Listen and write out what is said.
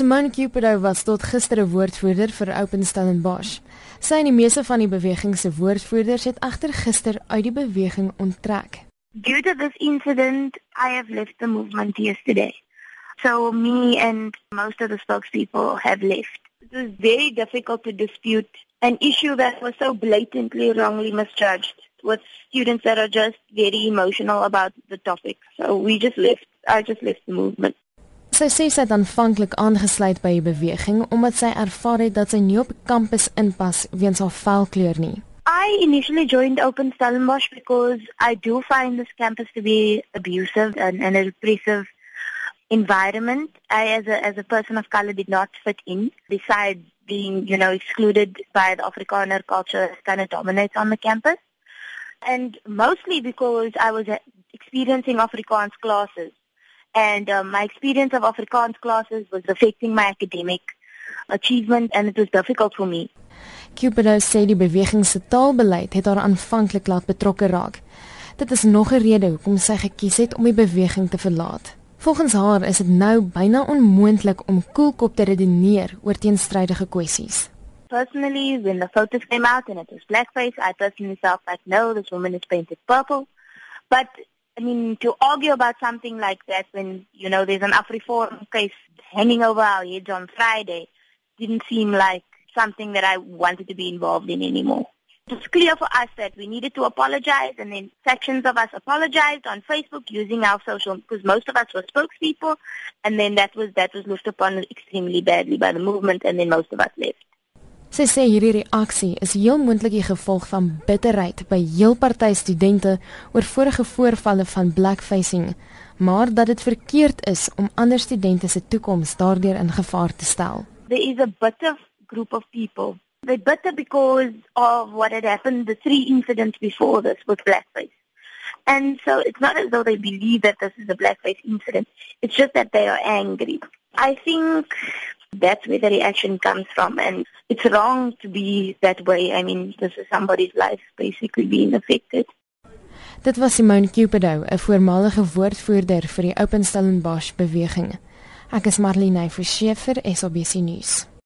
Simone Cupido was tot gister 'n woordvoerder vir Open Stellenbosch. Sy en die meeste van die beweging se woordvoerders het agter gister uit die beweging onttrek. Due to this incident, I have left the movement yesterday. So me and most of the spokespeople have left. It was very difficult to dispute an issue that was so blatantly wrongly misjudged with students that are just very emotional about the topic. So we just left. I just left the movement. Sy sê sy het aanvanklik aangesluit by die beweging omdat sy ervaar het dat sy nie op kampus inpas weens haar velkleur nie. I initially joined Open Stellenbosch because I do find this campus to be abusive and, and a repressive environment. I, as a as a person of color, did not fit in. Besides being, you know, excluded by the Afrikaner culture that kind of dominates on the campus, and mostly because I was experiencing Afrikaans classes, and um, my experience of Afrikaans classes was affecting my academic achievement, and it was difficult for me. Cupido sê die beweging se taalbeleid het haar aanvanklik laat betrokke raak. Dit is nog 'n rede hoekom sy gekies het om die beweging te verlaat. Volgens haar is dit nou byna onmoontlik om koelkop te redeneer oor teenstrydige kwessies. Personally, when the photos came out and it was blackface, I personally felt like no, this woman is painted purple. But I mean, to argue about something like that when you know there's an Afriforum case hanging over our heads on Friday didn't seem like something that I wanted to be involved in anymore. It was clear for us that we needed to apologize, and then sections of us apologized on Facebook using our social, because most of us were spokespeople, and then that was that was looked upon extremely badly by the movement, and then most of us left. Sy sê hierdie reaksie is heel moontlik die gevolg van bitterheid by heel party studente oor vorige voorvalle van blackfacing, maar dat dit verkeerd is om ander studente se toekoms daardeur in gevaar te stel. There is a bitter group of people They're bitter because of what had happened, the three incidents before this with blackface. And so it's not as though they believe that this is a blackface incident. It's just that they are angry. I think that's where the reaction comes from. And it's wrong to be that way. I mean, this is somebody's life basically being affected. Dit was Simone Cupido, 'n voormalige woordvoerder vir die Open Stellenbosch beweging. Ek is Marlene Forsie vir SABC nuus.